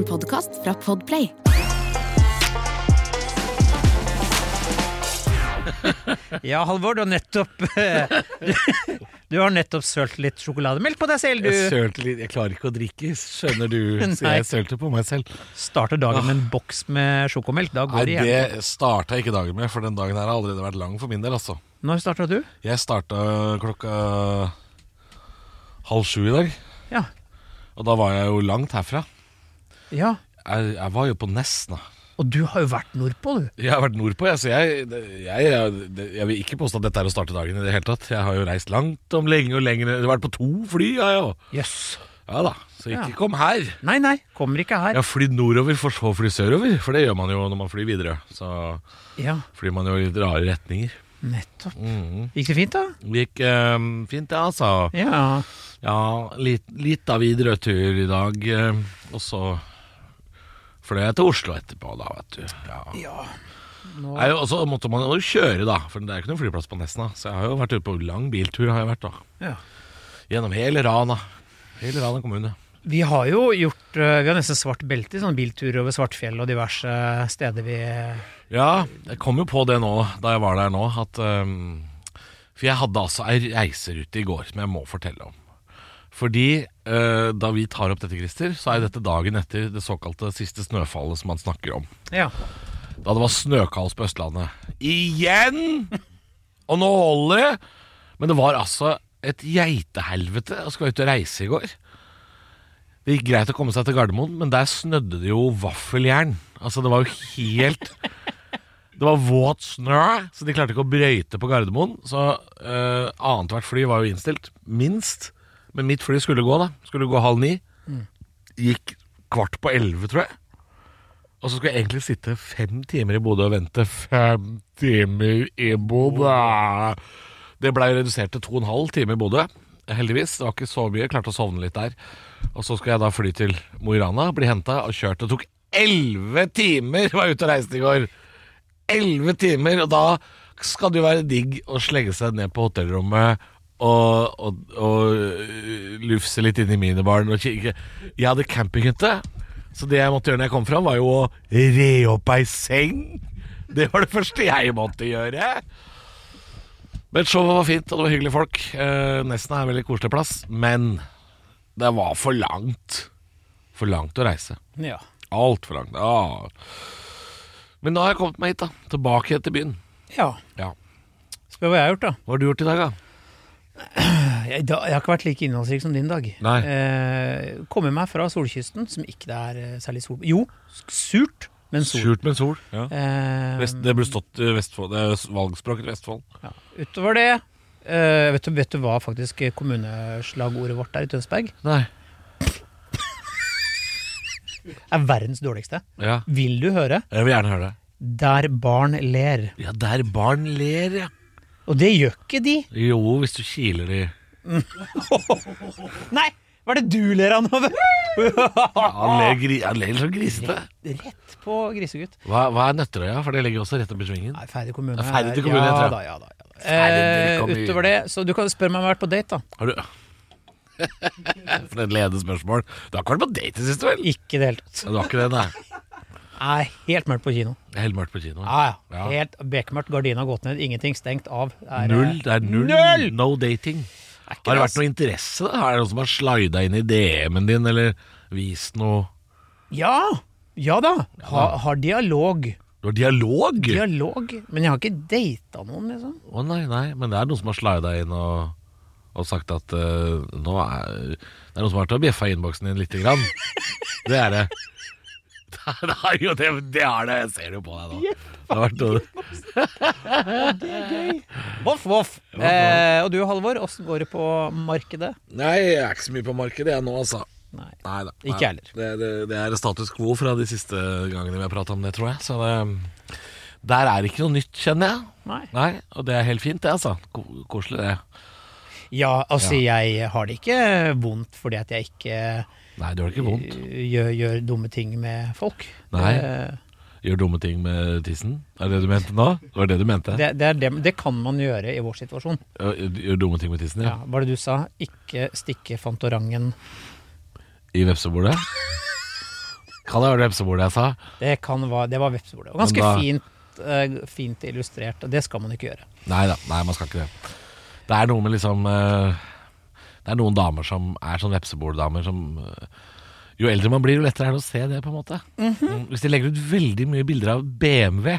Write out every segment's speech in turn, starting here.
En podkast fra Podplay. Ja, Halvor, du har nettopp eh, du, du har nettopp sølt litt sjokolademelk på deg selv. Jeg sølte litt Jeg klarer ikke å drikke, skjønner du. Så jeg sølte på meg selv. starter dagen med en boks med sjokomelk. Da Nei, går det igjen. det starta jeg ikke dagen med, for den dagen her har allerede vært lang for min del, altså. Når starta du? Jeg starta klokka halv sju i dag, Ja. og da var jeg jo langt herfra. Ja. Jeg, jeg var jo på Nesna. Og du har jo vært nordpå, du. Jeg har vært nordpå, jeg, så jeg, jeg, jeg, jeg vil ikke påstå at dette er å starte dagen i det hele tatt. Jeg har jo reist langt om lenge og lenger. Jeg har vært på to fly, har jeg jo. Jøss. Ja da, så ikke Ja. kom her. Nei, nei, kommer ikke her. Jeg har flydd nordover for så å fly sørover, for det gjør man jo når man flyr videre. Så Ja, flyr man jo i litt rare retninger. nettopp. Mhm. Gikk det fint, da? Det gikk eh, fint, ja, altså. Ja. Ja, litt, litt av Widerøe-tur i dag, eh, og så fløy jeg til Oslo etterpå, da, vet du. Ja. ja. Nå, Jeg, og så måtte man jo kjøre, da, for det er ikke noen flyplass på Nesna. Så jeg har jo vært ute på lang biltur, har jeg vært da. ja. Gjennom hele Rana. Hele Rana kommune. Vi har jo gjort øh, Vi har nesten svart belte i sånne bilturer over Svartfjell og diverse steder vi Ja, jeg kom jo på det nå, da jeg var der nå, at um, For jeg hadde altså ei reiserute i går som jeg må fortelle om. Fordi eh, da vi tar opp dette, Christer, så er dette dagen etter det såkalte siste snøfallet som man snakker om. Ja. Da det var snøkaos på Østlandet. Igjen! Og nå holder det! Men det var altså et geitehelvete å skulle ut og reise i går. Det gikk greit å komme seg til Gardermoen, men der snødde det jo vaffeljern. Altså, det var jo helt Det var våt snø, så de klarte ikke å brøyte på Gardermoen. Så uh, annethvert fly var jo innstilt. Minst. Men mitt fly skulle gå, da. Skulle gå halv ni. Gikk kvart på elleve, tror jeg. Og så skulle jeg egentlig sitte fem timer i Bodø og vente. Fem timer i Bodø! Det blei redusert til to og en halv time i Bodø. Heldigvis. Det var ikke så mye. Jeg klarte å sovne litt der. Og så skulle jeg da fly til Mo i Rana, bli henta og kjørt. Det tok elleve timer! Var jeg ute og reiste i går. Elleve timer! Og da skal det jo være digg å slenge seg ned på hotellrommet og, og, og øh, lufse litt inn i minibaren. Jeg hadde campinghytte. Så det jeg måtte gjøre når jeg kom fram, var jo å re opp ei seng. Det var det første jeg måtte gjøre. Men showet var fint, og det var hyggelige folk. Eh, Nesna er en veldig koselig plass, men det var for langt. For langt å reise. ja. Altfor langt. Ah. Men nå har jeg kommet meg hit, da. Tilbake til byen. ja. Ja. Spør hva jeg har gjort, da. Hva har du gjort i dag, da? Jeg, da, jeg har ikke vært like innholdsrik som din dag. Nei. Eh, Kommer meg fra solkysten, som ikke det er eh, særlig sol Jo, surt, men sol. Surt, men sol. Ja. Eh, Vest, det burde stått i Vestfold. Det er valgspråket Vestfold. ja. Utover det eh, vet, du, vet du hva faktisk kommuneslagordet vårt er i Tønsberg? Nei. Er verdens dårligste. Ja. Vil du høre? Jeg vil gjerne høre det. Der barn ler. Ja, der barn ler, ja. Og det gjør ikke de. Jo, hvis du kiler de Nei! Hva er det du ler av nå? Han ler, gri, han ler litt sånn grisete. Rett på grisegutt. Hva, hva er Nøtterøya? For det ligger også rett oppi svingen. Nei, Færder kommune. Færder er- kommune, ja, da, ja, da, ja, da. Eh, utover det, så du kan spørre meg om jeg har vært på date, da. Har du For et ledende spørsmål. Du har ikke vært på date sist, vel? Ikke i det hele tatt. Du har ikke det, nei? Nei, helt mørkt på kino. Det er helt mørkt på kino. Ja, ja. Helt bekmørkt. Gardina gått ned. Ingenting stengt av. Er, Null. Det er null. Null! No dating. Er Har det det, vært noe interesse? da? Er det noen som har slida inn i DM-en din, eller vist noe Ja! Ja da. Ha, har dialog. Du har dialog? Dialog. Men jeg har ikke data noen, liksom. Å nei, nei, men det er noen som har slida inn og, og sagt at eh, nå er Det er noen som har vært og bjeffa i innboksen din lite grann. Det er det. Det er jo det, det er det. Jeg ser jo på deg nå. Det er gøy. Voff, voff. Eh, og du, Halvor, åssen går det på markedet? Nei, jeg er ikke så mye på markedet jeg nå, altså. Nei. Nei da. Ikke jeg heller. Det, det, det er status quo fra de siste gangene vi har prata om det, tror jeg. Så det, der er ikke noe nytt, kjenner jeg. Nei. Nei, Og det er helt fint, det, altså. Ko koselig, det. Ja, altså, jeg har det ikke vondt fordi at jeg ikke Nei, det gjør ikke vondt. eh, gjør, gjør dumme ting med folk. Nei. Eh, Gjør dumme ting med tissen? Er det det du mente nå? Det var det du mente? det, det, er det, det kan man gjøre i vår situasjon. Gjør dumme ting med tissen, Ja, ja. var det du sa? Ikke stikke Fantorangen I vepsebordet? Kan det være vepsebordet jeg sa? Det, kan det var vepsebordet. Og ganske da- fint, eh, fint illustrert. Det skal man ikke gjøre. Nei da, nei, man skal ikke det. Det er noe med liksom eh, Det er noen damer som er sånn vepseborddamer som eh, Jo eldre man blir, jo lettere er det å se det, på en måte. Mm, Hvis de legger ut veldig mye bilder av BMW,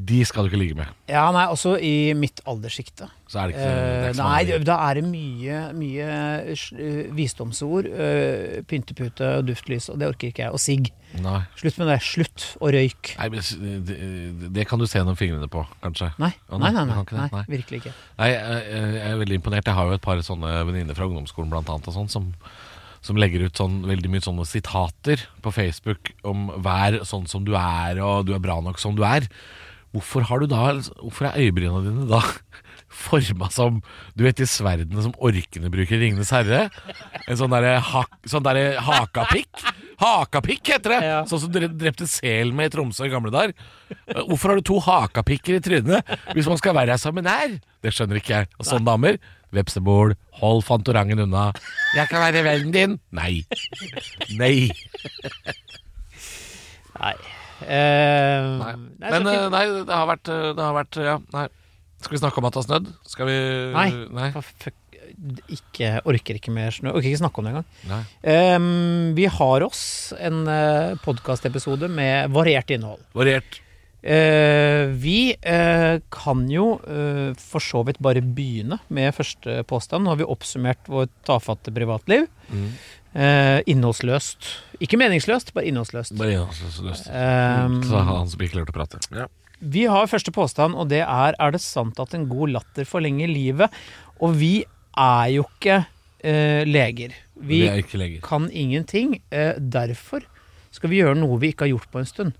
de skal du ikke ligge med. Ja, nei, også i mitt alderssjikte. Så er det ikke, det er Eh, ikke så nei, da er det mye, mye eh, visdomsord. eh, pyntepute og duftlys, og det orker ikke jeg. Og sigg. Nei. Slutt med det. Slutt. Nei, men det, det kan du se gjennom fingrene på, kanskje. Nei, oh, nei, nei, nei, nei, nei, virkelig ikke. Nei, jeg, er veldig imponert. Jeg har jo et par sånne venninner fra ungdomsskolen blant annet, og sånn, som, som legger ut sånn, veldig mye sånne sitater på Facebook om 'vær sånn som du er', og 'du er bra nok som du er'. Hvorfor har du da Hvorfor er øyebrynene dine da forma som Du vet de sverdene som orkene bruker i 'Ringenes herre'? En sånn derre sånn der hakapikk? Hakapikk heter det! Ja. Sånn som dere drepte sel med i Tromsø i gamle dager. Hvorfor har du to hakapikker i trynet hvis man skal være sammen nær? Det skjønner ikke jeg. Og sånne damer Vepsebol, hold Fantorangen unna. Jeg kan være vennen din. Nei. Nei. Nei. Eh, nei. nei, Men eh, nei, det har vært, eh, det har vært ja, nei. Skal vi snakke om at det har snødd? Skal vi Nei. Nei. Fuck, ikke, orker ikke mer snø. Orker ikke snakke om det engang. Um, vi har oss en uh, podkastepisode med variert innhold. Variert. Uh, vi uh, kan jo uh, for så vidt bare begynne med første påstand. Nå har vi oppsummert vårt tafatte privatliv. Mm. Eh, innholdsløst. Ikke meningsløst, bare innholdsløst. Bare innholdsløst. Um, Så han som ikke lærte å prate. Ja. Vi har første påstand, og det er Er det sant at en god latter forlenger livet? Og vi er jo ikke eh, leger. Vi Vi er ikke leger. kan ingenting. Eh, derfor skal vi gjøre noe vi ikke har gjort på en stund.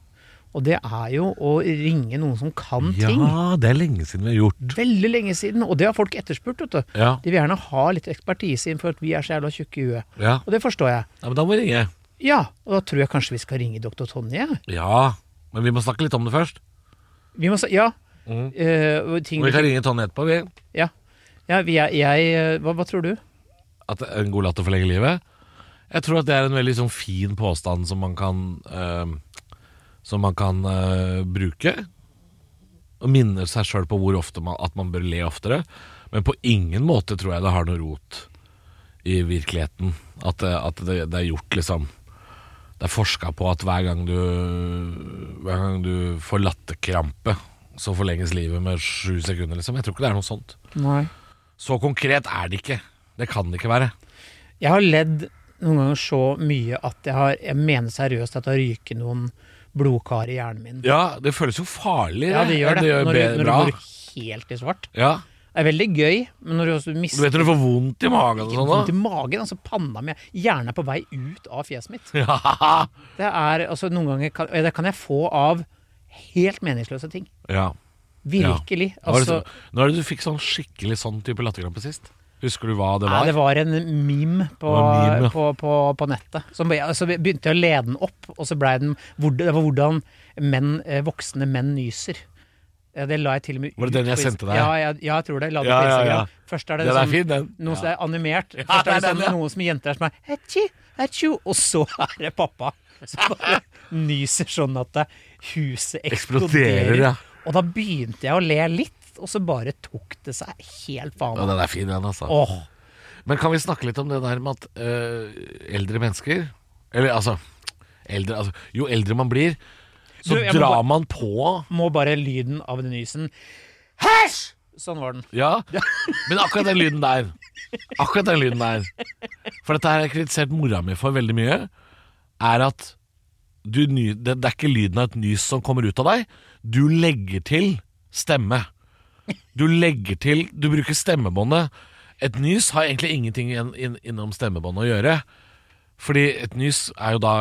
Og det er jo å ringe noen som kan ting. Ja, det er lenge siden vi har gjort. Veldig lenge siden, og det har folk etterspurt. vet du. Ja, De vil gjerne ha litt ekspertise for at vi er så jævla tjukke i huet. ja. Og det forstår jeg. ja men da må vi ringe. Ja, og da tror jeg kanskje vi skal ringe doktor Tonje. Ja, men vi må snakke litt om det først. Vi må snakke, Ja. Mm. eh, ting, vi kan ringe Tonje etterpå, vi. ja. ja vi er, jeg, eh, hva, hva tror du? At en god latter forlenger livet. Jeg tror at det er en veldig sånn fin påstand som man kan eh, Som man kan uh, bruke. Og minne seg sjøl på hvor ofte man, at man bør le oftere. Men på ingen måte tror jeg det har noe rot i virkeligheten. At, det, at det, det er gjort liksom Det er forska på at hver gang du Hver gang du får latterkrampe, så forlenges livet med sju sekunder, liksom. Jeg tror ikke det er noe sånt. Nei. Så konkret er det ikke. Det kan det ikke være. Jeg har ledd noen ganger så mye at jeg, har, jeg mener seriøst at det har ryket noen blodkar i hjernen min. Ja, det føles jo farlig. Ja, det gjør det. når, du, når du går helt i svart. Ja, Det er veldig gøy, men når du også Du mister vet når du får vondt i magen og sånn vondt i magen, altså panna mi Hjernen er på vei ut av fjeset mitt. Ja. Det er, altså Noen ganger kan, det kan jeg få av helt meningsløse ting. ja. Virkelig. Nå det Altså, så- Når er det du fikk sånn skikkelig sånn type latterkrampe sist? Husker du hva det Nei, var? det var en meme på, Det en meme, på, på, på nettet. Så altså, begynte jeg å lede den opp, og så blei den Det var hvordan menn, eh, voksne menn nyser. Det la jeg til og med ut. Var det den jeg sendte deg? Ja, jeg, ja, jeg tror det. La det Ja, ja, ja. Først er det, Den er sånn, fin, den. noe som er animert. Først det er er det sånn, den, ja. noen som jenter som er Etchi, etchi. Og så er det pappa som bare nyser sånn at huset eksploderer. Eksploderer, ja. Og da begynte jeg å le litt, og så bare tok det seg helt faen. Ja, den er fin, den, altså. Åh, Men kan vi snakke litt om det der med at øh, eldre mennesker? Eller altså, eldre, altså Jo eldre man blir, så Du, drar bare- man på. Må bare lyden av den nysen. Hæsj! Sånn var den. Ja, men akkurat den lyden der. Akkurat den lyden der. For dette har jeg kritisert mora mi for veldig mye. Er at du, det, det er ikke lyden av et nys som kommer ut av deg. Du legger til stemme Du legger til Du bruker stemmebåndet Et nys har egentlig ingenting inn, inn, innom stemmebåndet å gjøre Fordi et nys er jo da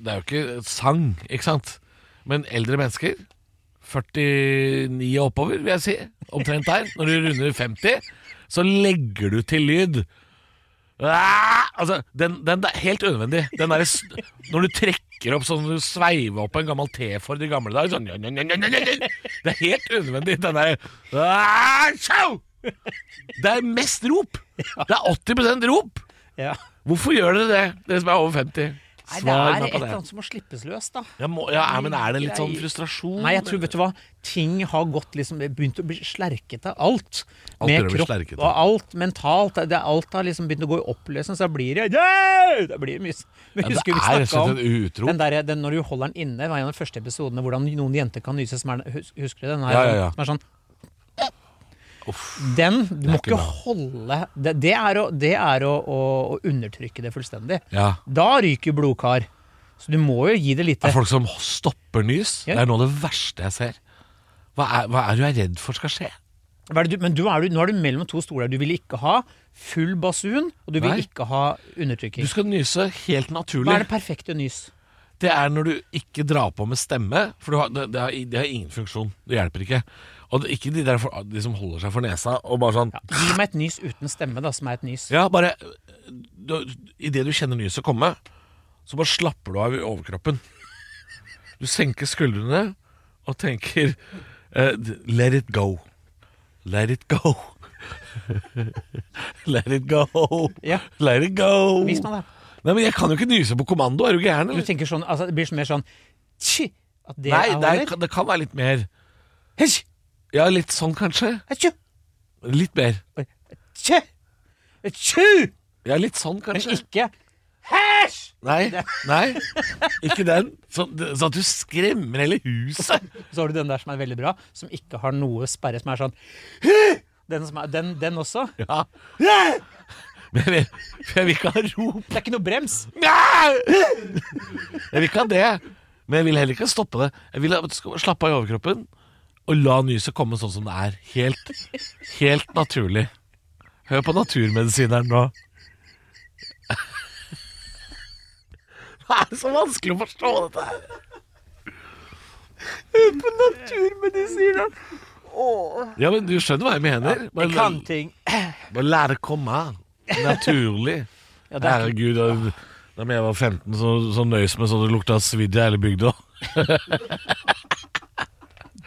Det er jo ikke sang, ikke sant? Men eldre mennesker 49 og oppover, vil jeg si. Omtrent der. Når du runder 50, så legger du til lyd. Ah, altså, den, den er helt unødvendig. Den der, når du trekker opp sånn du sveiver opp en gammel T-Ford i gamle dager sånn, Det er helt unødvendig. Den der ah! Det er mest rop. Det er 80% rop. Hvorfor gjør dere det, dere som er over 50? Nei, det Svar er meg et på eller det. annet som må slippes løs, da. Ja, må, ja, men er det litt sånn frustrasjon? Nei, jeg tror, vet du hva, ting har gått liksom Begynt å bli slerkete. Alt. Alt Med kropp og alt mentalt. Det, alt har liksom begynt å gå i oppløsning, så da blir det yeah! Det blir det mye Men Ja, det er rett og en utro. den der, den, når du holder den inne, var en av de første episodene hvordan noen jenter kan nyse. Som er, husker du den? Her, Ja, ja, ja. Som er sånn Den Du må ikke ikke holde Det, det er, å, det er å, å, å undertrykke det fullstendig. Ja. Da ryker blodkar. Så du må jo gi det litt lite folk som stopper nys. Ja. Det er noe av det verste jeg ser. Hva er, hva er du er redd for skal skje? Du, Men du er, du- nå er du mellom to stoler. Du vil ikke ha full basun, og du vil Nei. ikke ha undertrykking. Du skal nyse helt naturlig. Hva er det perfekte nys? Det er når du ikke drar på med stemme, for du har, det, det, har, det har ingen funksjon. Det hjelper ikke. Og det, ikke de, der for, de som holder seg for nesa og bare sånn Ja, gi meg et nys uten stemme, da, som er et nys. Ja, bare Idet du kjenner nyset komme, så bare slapper du av i overkroppen. Du senker skuldrene og tenker uh, Let it go. Let it go. Let it go. Ja. Let it go. Vis meg det. Nei, men Jeg kan jo ikke nyse på kommando. Er du gæren? Du tenker sånn, altså Det blir mer sånn tji, At det Nei, er det, er, over. det kan være litt mer. Hysj! Ja, litt sånn kanskje. Atju. Litt mer. Atju. Atju. Ja, litt sånn kanskje. Men ikke Hæsj! Nei, nei, ikke den. Sånn så at du skremmer hele huset. Så har du den der som er veldig bra, som ikke har noe sperre, som er sånn Den, som er, den, den også. Ja. Men jeg, jeg vil ikke ha rop. Det er ikke noe brems. Jeg vil ikke ha det. Men jeg vil heller ikke stoppe det. Jeg vil at du skal slappe av i overkroppen og la nyset komme sånn som det er. Helt, helt naturlig. Hør på naturmedisineren nå. Det er så vanskelig å forstå dette her? Naturmedisineren. Ja, men Du skjønner hva jeg mener? Jeg kan ting. Bare la det komme. Naturlig. Ja, det er Herregud, da, da jeg var 15, så, så nøys med så det lukta svidd i hele bygda.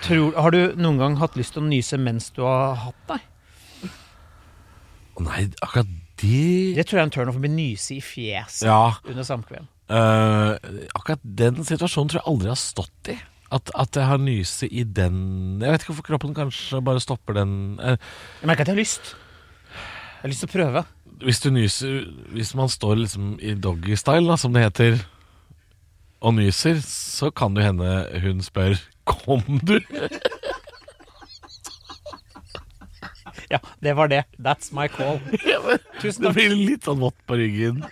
tror, har du noen gang hatt lyst til å nyse mens du har hatt deg? Nei, akkurat det Det tror jeg er en turnoff å bli nyse i fjeset Ja, under samkvem. Uh, akkurat den situasjonen tror jeg aldri har stått i. At, at jeg har nyse i den Jeg vet ikke hvorfor kroppen kanskje bare stopper den uh. Jeg merker at jeg har lyst. Jeg har lyst til å prøve. Hvis du nyser Hvis man står liksom i doggystyle, som det heter, og nyser, så kan det hende hun spør Kom du? Ja, det var det. That's my call. Tusen Det takk. blir litt sånn vått på ryggen.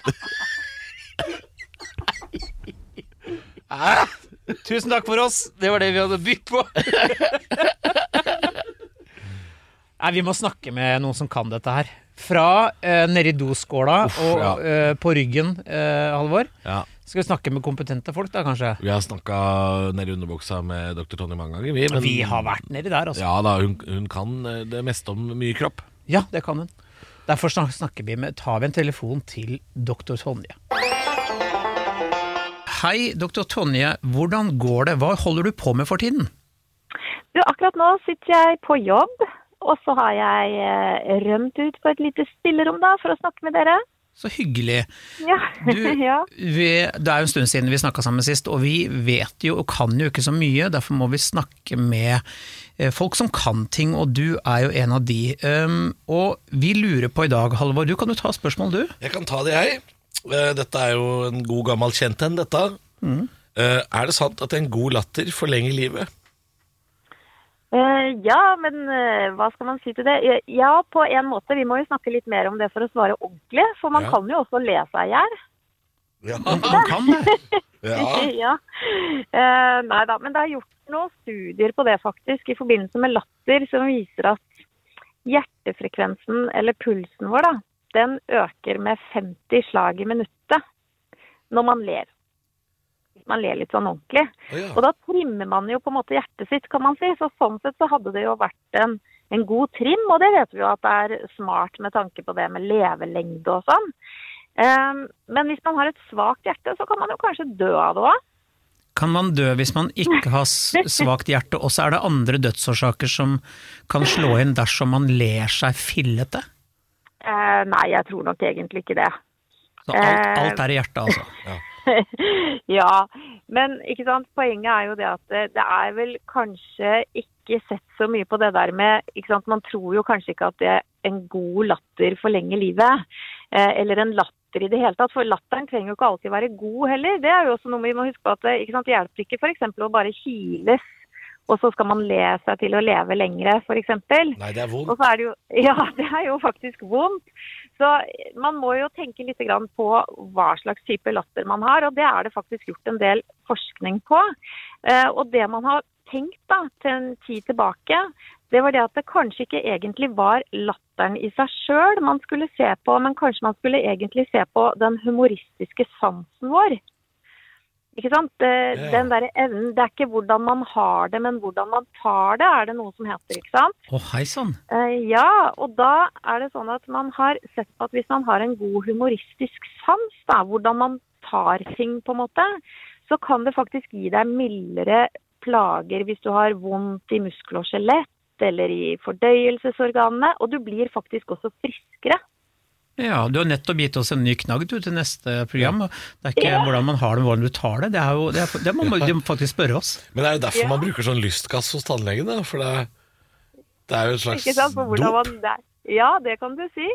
Tusen takk for oss. Det var det vi hadde bytt på. Nei, Vi må snakke med noen som kan dette her. Fra eh, nedi doskåla og ja. eh, på ryggen, eh, Halvor. Ja, Skal vi snakke med kompetente folk, da, kanskje? Vi har snakka nedi underbuksa med dr. Tonje mange ganger, vi. Men Vi har vært nedi der, altså. Ja da, hun, hun kan eh, det meste om mye kropp. Ja, det kan hun. Derfor snakker vi med, tar vi en telefon til doktor Tonje. Hei, doktor Tonje. Hvordan går det? Hva holder du på med for tiden? Du, akkurat nå sitter jeg på jobb, og så har jeg eh, rømt ut på et lite stillerom da, for å snakke med dere. Så hyggelig. Ja. Du, vi, det er jo en stund siden vi snakka sammen sist, og vi vet jo og kan jo ikke så mye. Derfor må vi snakke med eh, folk som kan ting, og du er jo en av de. Um, og vi lurer på i dag, Halvor, du kan jo ta spørsmål, du. Jeg kan ta det, jeg. Eh, Dette er jo en god gammel kjent en, dette. Mm. Er det sant at en god latter forlenger livet? Eh, ja, men eh, hva skal man si til det? Ja, på en måte. Vi må jo snakke litt mer om det for å svare ordentlig, for man Ja. kan jo også le seg i hjel. Ja. Man kan det. ja. ja. Eh, nei da, men det er gjort noen studier på det faktisk, i forbindelse med latter, som viser at hjertefrekvensen, eller pulsen vår, da, den øker med 50 slag i minuttet når man ler. Man ler litt sånn ordentlig. Oh, ja. Og da trimmer man jo på en måte hjertet sitt, kan man si. Så sånn sett så hadde det jo vært en, en god trim, og det vet vi jo at det er smart med tanke på det med levelengde og sånn. Um, men hvis man har et svakt hjerte, så kan man jo kanskje dø av det òg. Kan man dø hvis man ikke har svakt hjerte, og så er det andre dødsårsaker som kan slå inn dersom man ler seg fillete? Uh, nei, jeg tror nok egentlig ikke det. Så alt, Eh. alt er i hjertet, altså. ja, men ikke sant? poenget er jo det at det, det er vel kanskje ikke sett så mye på det der med ikke sant? Man tror jo kanskje ikke at det er en god latter forlenger livet. Eh, eller en latter i det hele tatt. For latteren trenger jo ikke alltid være god heller. Det er jo også noe vi må huske på at det ikke sant? hjelper ikke f.eks. å bare kiles. Og så skal man le seg til å leve lengre, f.eks. Nei, det er vondt. Og så er det jo Ja, det er jo faktisk vondt. Så man må jo tenke litt grann på hva slags type latter man har, og det er det faktisk gjort en del forskning på. Eh, og det man har tenkt da, til en tid tilbake, det var det at det kanskje ikke egentlig var latteren i seg sjøl man skulle se på, men kanskje man skulle egentlig se på den humoristiske sansen vår. Ikke sant? Ja. Den der evnen, det er ikke hvordan man har det, men hvordan man tar det, er det noe som heter. ikke sant? Å, hei sann. Eh, ja, og da er det sånn at man har sett på at hvis man har en god humoristisk sans, da, hvordan man tar ting på en måte, så kan det faktisk gi deg mildere plager hvis du har vondt i muskel og skjelett eller i fordøyelsesorganene, og du blir faktisk også friskere. Ja, du har nettopp gitt oss en ny knagg du, til neste program. og Det er ikke hvordan man har det, men hvordan du tar det. Det, er jo, det, er, det må man de må faktisk spørre oss. Men er det derfor Ja. man bruker sånn lystgass hos tannlegen? Da? For det, det er jo et slags Ikke sant? For dop. man, det er. Ja, det kan du si.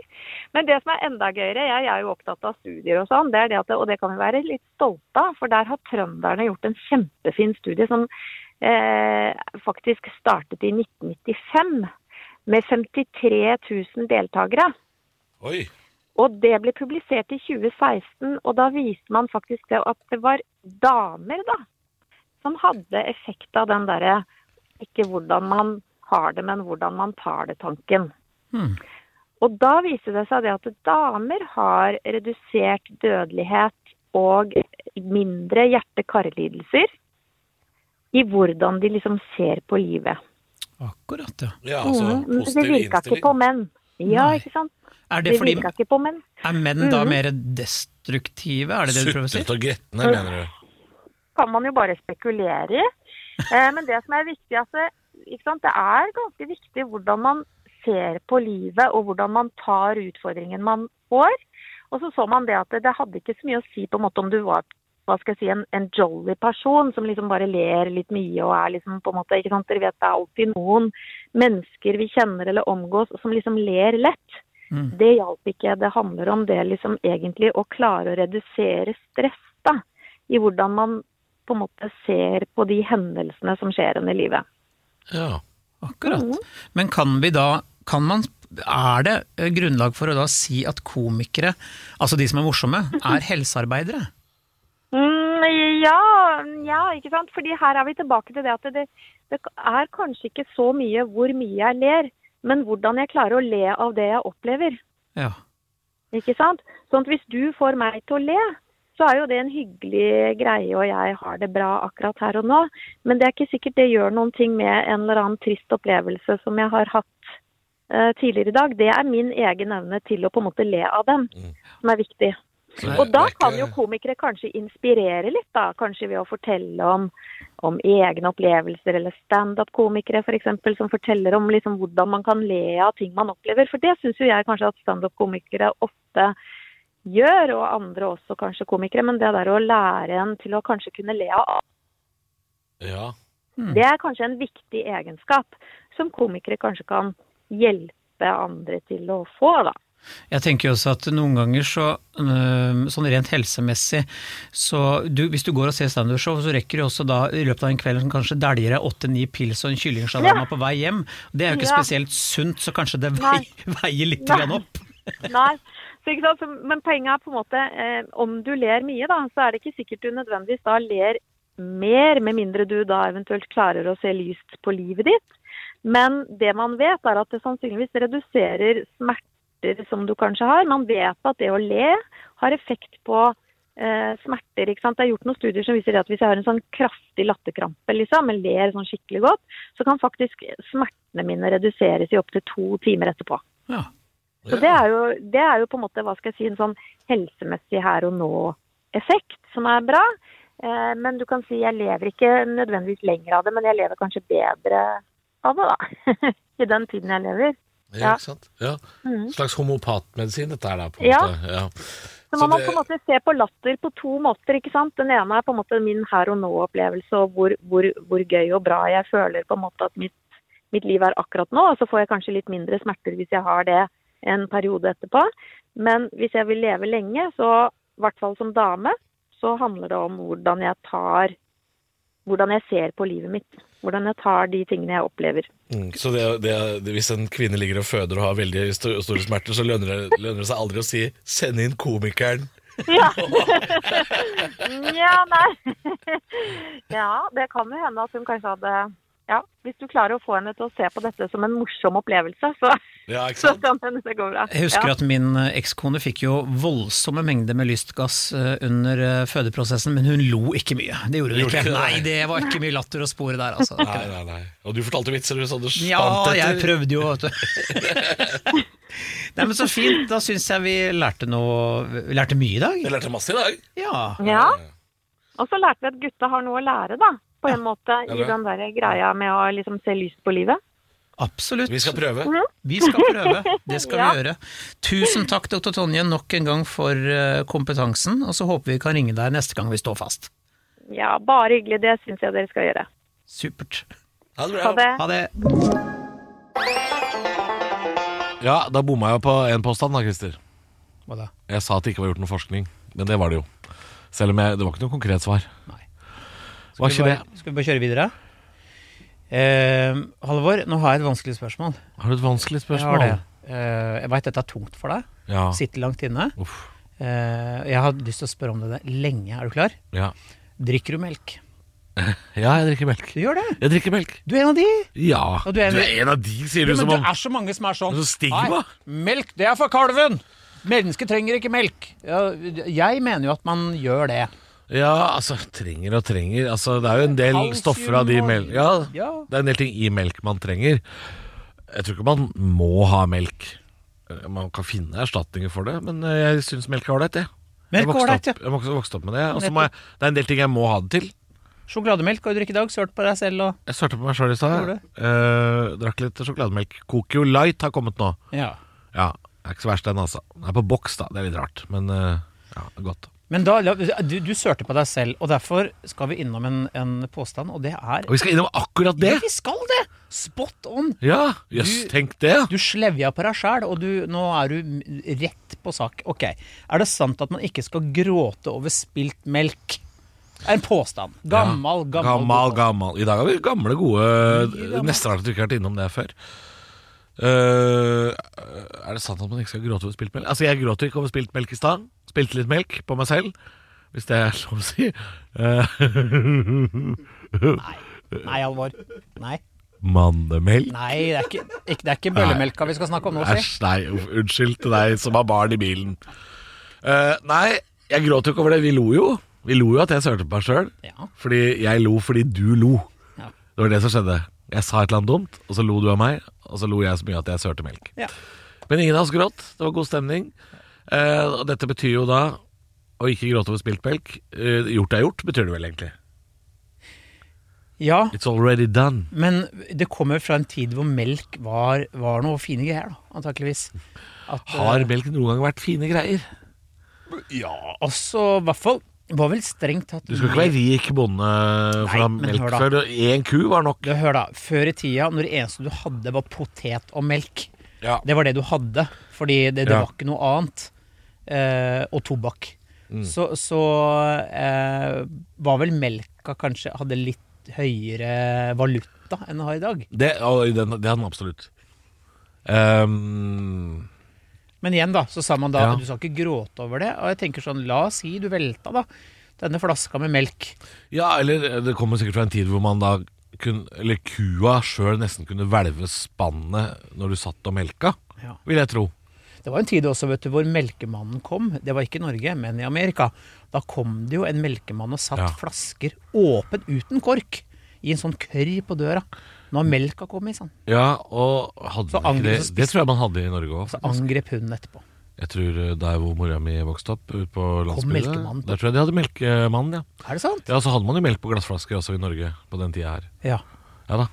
Men det som er enda gøyere, jeg er jo opptatt av studier og sånn, det er det at, og det kan vi være litt stolte av, for der har trønderne gjort en kjempefin studie som eh, faktisk startet i 1995 med 53 000 deltakere. Oi. Og det ble publisert i 2016, og da viste man faktisk det at det var damer da, som hadde effekt av den derre ikke hvordan man har det, men hvordan man tar det-tanken. Hmm. Og da viser det seg det at damer har redusert dødelighet og mindre hjerte-karlidelser i hvordan de liksom ser på livet. Akkurat, ja. Ja, altså Mm, det virka ikke på menn. Ja, Nei. ikke sant? Er det Det fordi ikke på menn. Er menn da Mhm. mer destruktive, er det det du prøver å si? Suttet og gretne, mener du? kan man jo bare spekulere i. Eh, men det som er viktig, altså, ikke sant? det er ganske viktig hvordan man ser på livet og hvordan man tar utfordringen man får. Og så så man det at det, det hadde ikke så mye å si på en måte om du var hva skal jeg si, en, en jolly person som liksom bare ler litt mye og er liksom på en måte, ikke sant, Dere vet det er alltid noen mennesker vi kjenner eller omgås som liksom ler lett. Mm. Det hjalp ikke. Det handler om det liksom egentlig å klare å redusere stress da, i hvordan man på en måte ser på de hendelsene som skjer en i livet. Ja. Akkurat. Mm. Men kan vi da kan man, Er det eh, grunnlag for å da si at komikere, altså de som er morsomme, er helsearbeidere? Ja, ja, ikke sant. Fordi her er vi tilbake til det at det, det er kanskje ikke så mye hvor mye jeg ler, men hvordan jeg klarer å le av det jeg opplever. Ja. Ikke sant? Sånn at hvis du får meg til å le, så er jo det en hyggelig greie, og jeg har det bra akkurat her og nå. Men det er ikke sikkert det gjør noen ting med en eller annen trist opplevelse som jeg har hatt eh, tidligere i dag. Det er min egen evne til å på en måte le av dem, Mm. som er viktig. Og da kan jo komikere kanskje inspirere litt, da. Kanskje ved å fortelle om, om egne opplevelser, eller standup-komikere f.eks. som forteller om liksom hvordan man kan le av ting man opplever. For det syns jo jeg kanskje at standup-komikere ofte gjør, og andre også kanskje komikere. Men det der å lære en til å kanskje kunne le av Ja. hmm. det er kanskje en viktig egenskap som komikere kanskje kan hjelpe andre til å få, da. Jeg tenker jo også at noen ganger så, sånn rent helsemessig, så du, hvis du går og ser standup-show, så rekker du også da i løpet av en kveld som kanskje dæljer deg åtte-ni pils og en kyllingsjalama Ja. på vei hjem. Det er jo ikke Ja. spesielt sunt, så kanskje det vei, veier, litt Nei. opp. Nei, så? Så, men poenget er på en måte eh, om du ler mye, da, så er det ikke sikkert du nødvendigvis da ler mer, med mindre du da eventuelt klarer å se lyst på livet ditt. Men det man vet, er at det sannsynligvis reduserer smerter som du kanskje har. Man vet at det å le har effekt på eh, smerter. ikke sant? Det er gjort noen studier som viser at hvis jeg har en sånn kraftig latterkrampe, liksom, men ler sånn skikkelig godt, så kan faktisk smertene mine reduseres i opptil to timer etterpå. Ja. Så det er, jo, det er jo på en måte hva skal jeg si, en sånn helsemessig her og nå-effekt som er bra. Eh, men du kan si jeg lever ikke nødvendigvis lenger av det, men jeg lever kanskje bedre av det, da. I den tiden jeg lever. Ja, ikke sant? Ja. Mm. Slags homopatmedisin dette er da, på en Ja. måte. Ja. Så Så man må det- på en måte se på latter på to måter, ikke sant. Den ene er på en måte min her og nå-opplevelse, og hvor, hvor, hvor gøy og bra jeg føler på en måte at mitt, mitt liv er akkurat nå. Og så får jeg kanskje litt mindre smerter hvis jeg har det en periode etterpå. Men hvis jeg vil leve lenge, så i hvert fall som dame, så handler det om hvordan jeg tar Hvordan jeg ser på livet mitt. Hvordan jeg tar de tingene jeg opplever. Mm, Så det, det, det, hvis en kvinne ligger og føder og har veldig sto- store smerter, så lønner det, lønner det seg aldri å si 'send inn komikeren'. Ja. ja, nei. ja, det kan jo hende at hun kanskje hadde Ja, hvis du klarer å få henne til å se på dette som en morsom opplevelse, så, Ja, ikke så kan hende det går bra. Jeg husker ja. at min eh, ekskone fikk jo voldsomme mengder med lystgass eh, under eh, fødeprosessen, men hun lo ikke mye. Det gjorde hun Gjorde ikke. ikke det? Nei, det var ikke mye latter å spore der, altså. Nei, nei, nei. Og du fortalte vitser, du, så du spant Ja, etter. jeg prøvde jo, vet du. Nei, men Så fint. Da syns jeg vi lærte noe Vi lærte mye i dag. Vi lærte masse i dag. Ja. ja. Og så lærte vi at gutta har noe å lære, da. På en måte i den der greia med å liksom se lyst på livet. Absolutt. Vi skal prøve. Vi skal prøve. Det skal Ja. vi gjøre. Tusen takk, dr. Tonje, nok en gang for eh, kompetansen. Og så håper vi kan ringe deg neste gang vi står fast. Ja, bare hyggelig. Det syns jeg dere skal gjøre. Supert. Ha det Ha bra. det. Ha det. Ja, da bomma jeg på en påstand da, Christer. Hva da? Jeg sa at det ikke var gjort noe forskning, men det var det jo. Selv om jeg, det var ikke noe konkret svar. Nei. Var Skal ikke vi det? bare, skal vi bare kjøre videre? Eh, Halvor, nå har jeg et vanskelig spørsmål. Har du et vanskelig spørsmål? Jeg det. Eh, jeg veit dette er tungt for deg. Ja. Sitter langt inne. Eh, jeg har lyst til å spørre om det lenge. Er du klar? Ja. Drikker du melk? ja, jeg drikker melk. Du gjør det. Jeg drikker melk. Du er en av de. Ja. Og Du du er, er en- en av de, sier du Ja, som men om det er så mange som er sånn. Er så stigma. Nei, melk, det er for kalven! Mennesket trenger ikke melk. Jeg mener jo at man gjør det. Ja, altså, trenger og trenger. Altså, det er jo en del Kalsium stoffer av de og- melk... Ja, Ja. det er en del ting i melk man trenger. Jeg tror ikke man må ha melk. Man kan finne erstatninger for det, men eh, jeg syns melk er ålreit, jeg. Jeg Melk er vokste ålreit, ja. opp- Jeg vokste- vokste opp med det. Og så må jeg, det er en del ting jeg må ha det til. Sjokolademelk har du drukket i dag, sølt på deg selv og Jeg svarte på meg sjøl i stad. Gjorde Eh, drakk litt sjokolademelk. Kokio Light har kommet nå. Ja. Ja, det er ikke så verst den, altså. Den er på boks, da. Det er litt rart, men eh, ja, godt. Men da, du, du sørte på deg selv, og derfor skal vi innom en, en påstand, og det er Og vi skal innom akkurat det! Ja, vi skal det! Spot on! Ja, jøss, yes, tenk det! Du slevja på deg sjæl, og du, nå er du rett på sak. Ok, Er det sant at man ikke skal gråte over spilt melk? Er en påstand. Gammal, Ja, gammal. gammal. I dag har vi gamle, gode at du ikke har vært innom det før. Eh, er det sant at man ikke skal gråte over spilt melk? Altså, jeg gråt ikke over spilt melk i stad. Spilte litt melk på meg selv, hvis det er lov å si. Uh, Nei, Alvor. Nei. Mannemelk? Nei, det er ikke, ikke, det er ikke bøllemelka vi skal snakke om nå. Æsj, nei. Unnskyld til deg som har barn i bilen. Uh, nei, jeg gråt jo ikke over det. Vi lo jo. Vi lo jo at jeg sørte på meg sjøl. Ja. Fordi jeg lo fordi du lo. Ja. Det var det som skjedde. Jeg sa et eller annet dumt, og så lo du av meg, og så lo jeg så mye at jeg sørte melk. Ja. Men ingen av oss gråt. Det var god stemning. Eh, og dette betyr jo da å ikke gråte over spilt melk. Eh, gjort er gjort, betyr det vel egentlig. ja, It's already done. men det kommer fra en tid hvor melk var, var noe fine greier, da, antakeligvis. At, Har eh, melk noen gang vært fine greier? Ja, også i hvert fall Var vel strengt tatt Du skal ikke være rik bonde for å ha melk før. Én ku var nok. Du, hør da, Før i tida, når det eneste du hadde var potet og melk, Ja. det var det du hadde, fordi det, det Ja. var ikke noe annet. Eh, og tobakk. Mm. Så, så eh, var vel melka kanskje hadde litt høyere valuta enn det har i dag. Det, det, det hadde den absolutt. Ehm, Men igjen, da, så sa man da Ja. at du skal ikke gråte over det. Og jeg tenker sånn, la oss si du velta, da. Denne flaska med melk. ja, eller det kommer sikkert fra en tid hvor man da kunne, Eller kua sjøl nesten kunne hvelve spannet når du satt og melka, Ja. vil jeg tro. Det var en tid også vet du, hvor melkemannen kom. Det var ikke i Norge, men i Amerika. Da kom det jo en melkemann og satt Ja. flasker åpen uten kork i en sånn kørr på døra. Når melka kom i, sånn. Ja, og hadde Så ikke det så Det tror jeg man hadde i Norge òg. Så angrep hunden etterpå. Jeg tror eh, der hvor mora mi vokste opp, ute på landsbygda, melkemannen på. der tror jeg de hadde melkemann, ja. Er det sant? Ja, Så hadde man jo melk på glassflasker også i Norge på den tida her. Ja. Ja da.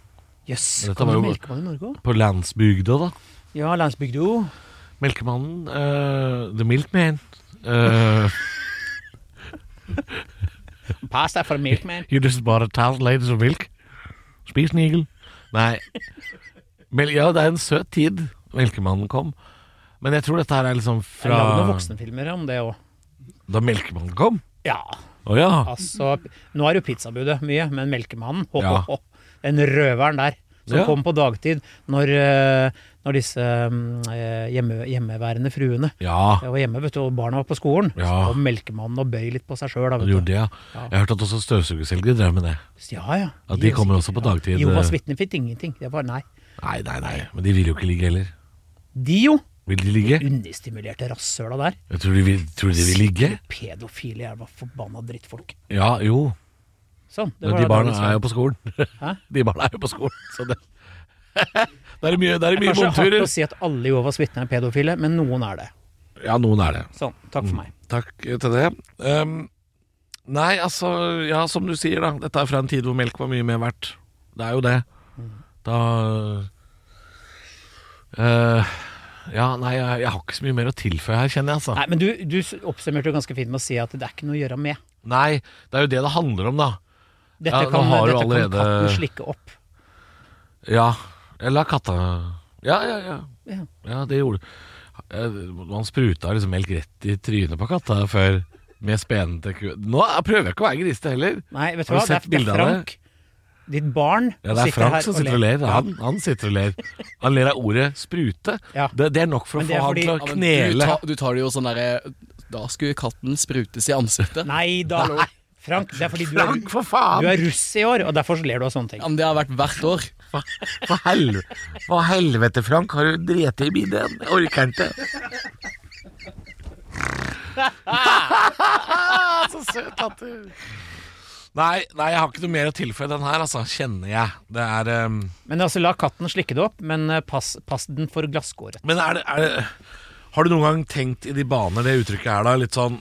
Jøss. Men dette Kan var jo- melkemann i Norge òg? På landsbygda, da. Ja, landsbygda. Melkemannen, eh, The Milkman, Eh, Pass deg for milkman. you just bought a thousand liters of milk. Spis Nigel. Nei. Men, ja, det er en søt tid Melkemannen kom. Men jeg tror dette her er liksom Jeg lagde noen fra voksenfilmer om det òg. da Melkemannen kom. Ja, Oh, ja. altså Nå er jo pizzabudet mye, men Melkemannen, ho, Ja. ho, ho. Den røveren der. Som Ja. kom på dagtid når, eh, når disse mm, eh, hjemme, hjemmeværende fruene Ja, var hjemme, vet du, og barna var på skolen. Ja. Så kom melkemannen og bøy litt på seg sjøl. De gjorde det, ja. Jeg har hørt at også støvsugerselgere drev med det. Ja, ja. At de de kommer også på dagtid. Ja. Jehovas vitner fikk ingenting. Det var nei. Nei, nei, nei. Men de vil jo ikke ligge heller. De jo! Vil de ligge? Understimulerte rasshøla der. Jeg tror de vil, tror de vil ligge. Pedofile jævla forbanna drittfolk. Ja, jo. Sånn. De barna er jo på skolen. Hæ? De barna er jo på skolen, så det Det er mye, det er mye Kanskje hardt å si at alle Jehovas vitner er pedofile, men noen er det. Ja, noen er det. Sånn. Takk for meg. Takk til det. Um, nei, altså, ja, som du sier, da. Dette er fra en tid hvor melk var mye mer verdt. Det er jo det. Da uh, Ja, nei, jeg, jeg har ikke så mye mer å tilføye her, kjenner jeg, altså. Nei, men du, du oppsummerte jo ganske fint med å si at det er ikke noe å gjøre med. Nei, det er jo det det handler om, da. Dette Ja, kan, kan katten slikke opp. Ja. Eller la katta Ja, ja, ja. Ja. Ja, det gjorde du Man spruta liksom melk rett i trynet på katta før med spenen til ku. Nå prøver jeg ikke å være grisete heller. Nei, vet du hva, det er, det er? Frank. Ditt barn Ja, det er sitter Frank som sitter og ler. Han, han sitter og ler. Han ler av ordet sprute. Ja. Det, det er nok for å få han til å Ja, du, knele. tar, du tar det jo sånn derre Da skulle katten sprutes i ansiktet. Nei da, Frank, det er fordi du er, Frank, for du er russ i år, og derfor så ler du av sånne ting. Ja, men det har vært hvert år. For helvete, hva helvete Frank. Har du drept i midjen? Jeg orker ikke. Så søt at du Nei, nei, jeg har ikke noe mer å tilføye den her, altså. Kjenner jeg. Det er um, Men altså, la katten slikke det opp, men eh, pass, pass den for glasskåret. Men er det, er det Har du noen gang tenkt i de baner det uttrykket er da? Litt sånn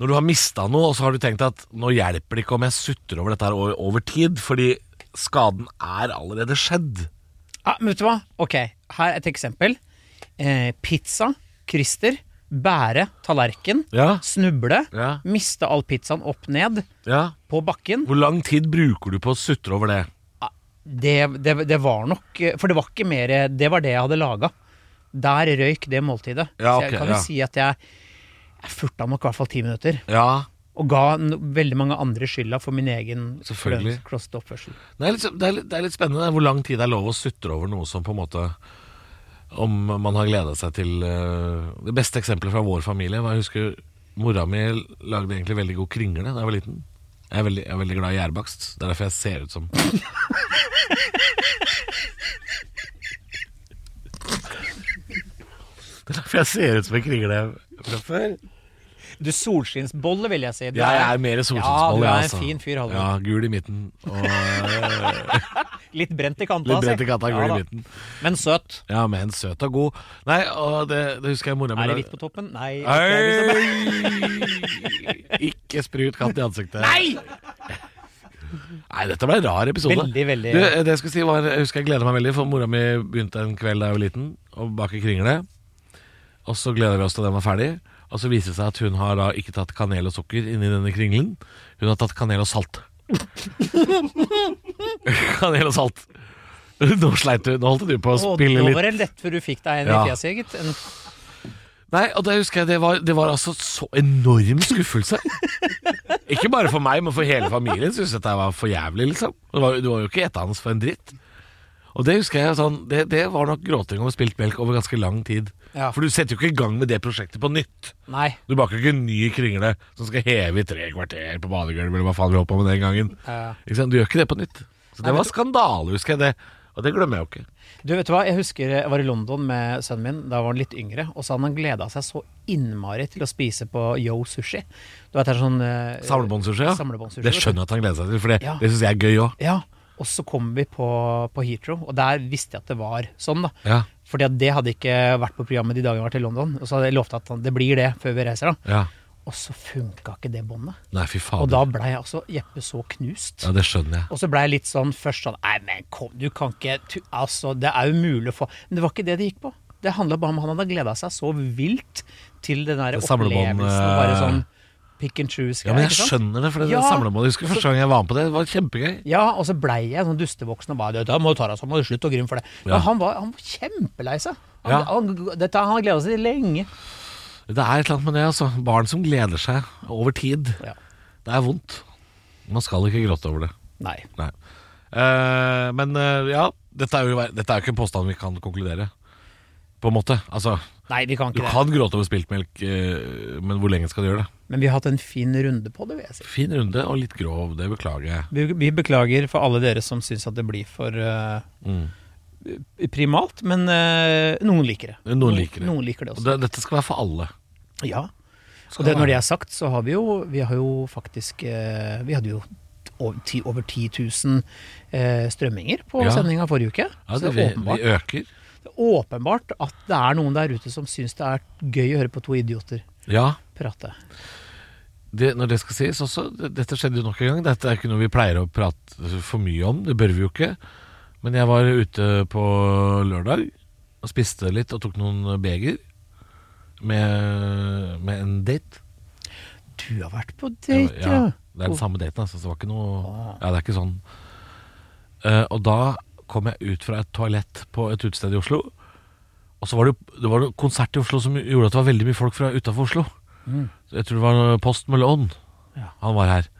Når du har mista noe, og så har du tenkt at nå hjelper det ikke om jeg sutter over dette her over, over tid, fordi skaden er allerede skjedd. Ja, men vet du hva? Ok, her er et eksempel. Eh, pizza, Christer, bære tallerken, Ja. snuble, Ja. miste all pizzaen opp ned ja. på bakken. Hvor lang tid bruker du på å sutre over det? Det, det, det var nok eh, For det var ikke mer Det var det jeg hadde laga. Der røyk det måltidet. Ja, Så jeg kan jo si at jeg, jeg furta nok i hvert fall ti minutter. Ja. Og ga veldig mange andre skylda for min egen klossete oppførsel. Det er, litt, det, er litt, det er litt spennende hvor lang tid det er lov å sutre over noe som på en måte Om man har gleda seg til eh, Det beste eksempelet fra vår familie var Jeg husker mora mi lagde egentlig veldig god kringle da jeg var liten. Jeg er veldig, jeg er veldig glad i gjærbakst. Det er derfor jeg ser ut som Det er derfor jeg ser ut som en kringle fra før. Du solskinnsbolle, vil jeg si. Du Jeg er mer solskinnsbolle. Ja, du er en altså. fin fyr, Halvor. Ja, gul i midten. Og eh, Litt brent i kanta. litt brent i kanta, gul Ja i midten. Men søt. Ja, men søt og god. Nei, og det, det husker jeg mora mi Er det hvitt på toppen? Nei. ikke er! Ikke sprut katt i ansiktet. Nei! Nei, dette ble en rar episode. Veldig, veldig Du, det jeg skulle si var, jeg husker jeg gleda meg veldig, for mora mi begynte en kveld da jeg var liten å bake kringle. Og så gleda vi oss til den var ferdig. Og så viser det seg at hun har da ikke tatt kanel og sukker inni denne kringlen. Hun har tatt kanel og salt. kanel og salt. Nå sleit du. Nå holdt du på å spille spille Nå litt var det lett før du fikk deg en Ja. i fjeset, gitt. Nei, og det husker jeg Det var, det var altså så enorm skuffelse. ikke bare for meg, men for hele familien syntes dette var for jævlig, liksom. Det var, det var jo ikke etende for en dritt. Og det husker jeg sånn Det, det var nok gråting over spilt melk over ganske lang tid. Ja. For du setter jo ikke i gang med det prosjektet på nytt. Nei. Du baker ikke en ny kringle som skal heve i tre kvarter på badegulvet, eller hva faen vi holdt på med den gangen. Ja. Ikke sant? Du gjør ikke det på nytt. Så det Nei, var du... skandale, husker jeg det. Og det glemmer jeg jo ikke. Du, vet du hva? Jeg husker jeg var i London med sønnen min. Da var han litt yngre. Og så hadde han gleda seg så innmari til å spise på Yo Sushi. Du vet, det er sånn uh, Samlebåndsushi, ja. Samlebåndsushi, Det skjønner jeg at han gleder seg til, for det, Ja. det syns jeg er gøy òg. Ja. Og så kom vi på, på Heathrow, og der visste jeg at det var sånn, da. Ja. Fordi at det hadde ikke vært på programmet de dagene jeg var til London. Og så hadde jeg lovt at det blir det før vi reiser, da. ja. Og så funka ikke det båndet. Nei, fy fader. Og da blei jeg altså Jeppe så knust. Ja, det skjønner jeg. Og så blei jeg litt sånn først sånn Nei, men kom, du kan ikke tu, Altså, det er jo mulig å få Men det var ikke det det gikk på. Det handla bare om han hadde gleda seg så vilt til den der opplevelsen. Bare sånn pick and choose. Ja, men jeg skjønner det, for det Ja. samlemålet husker første gang jeg var med på det, det var kjempegøy. Ja, og så blei jeg sånn dustevoksen og bare Da må du ta deg sammen, slutt å grine for det. Ja. Men han var, han var kjempelei seg. Han, Ja. han, dette, han har gleda seg til lenge. Det er et eller annet med det, altså. Barn som gleder seg over tid. Ja. Det er vondt. Man skal ikke gråte over det. Nei. Nei. Uh, men uh, ja, dette er, jo, dette er ikke en påstand vi kan konkludere. På en måte. Altså, Nei, vi kan du ikke det. kan gråte over spilt melk, men hvor lenge skal du gjøre det? Men vi har hatt en fin runde på det, vil jeg si. Fin runde og litt grov, det beklager jeg. Vi, vi beklager for alle dere som syns at det blir for uh, Mm. primalt, men uh, noen liker det. Noen liker det. Noen liker det også. det, dette skal være for alle. Ja. Skal Og det, når det er sagt, så har vi jo, vi har jo faktisk uh, Vi hadde jo over 10 000 eh, strømminger på Ja. sendinga forrige uke. Ja, så det, vi, vi øker. Det er åpenbart at det er noen der ute som syns det er gøy å høre på to idioter Ja, prate. det, når det skal sies også, dette skjedde jo nok en gang. Dette er ikke noe vi pleier å prate for mye om, det bør vi jo ikke. Men jeg var ute på lørdag og spiste litt og tok noen beger med, med en date. Du har vært på date, ja. ja. Det er den samme daten, altså. Så det var ikke noe Ja, det er ikke sånn. Uh, og da kom jeg ut fra et toalett på et utested i Oslo. Og så var det, det var konsert i Oslo som gjorde at det var veldig mye folk fra utafor Oslo. Mm. Jeg tror det var Post Malone. Ja. Han var her.